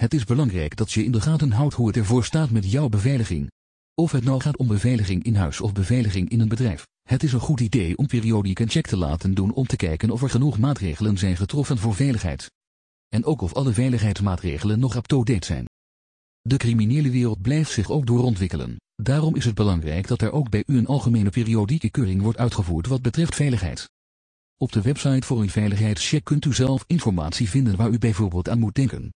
Het is belangrijk dat je in de gaten houdt hoe het ervoor staat met jouw beveiliging. Of het nou gaat om beveiliging in huis of beveiliging in een bedrijf. Het is een goed idee om periodiek een check te laten doen om te kijken of er genoeg maatregelen zijn getroffen voor veiligheid. En ook of alle veiligheidsmaatregelen nog up-to-date zijn. De criminele wereld blijft zich ook doorontwikkelen. Daarom is het belangrijk dat er ook bij u een algemene periodieke keuring wordt uitgevoerd wat betreft veiligheid. Op de website voor een veiligheidscheck kunt u zelf informatie vinden waar u bijvoorbeeld aan moet denken.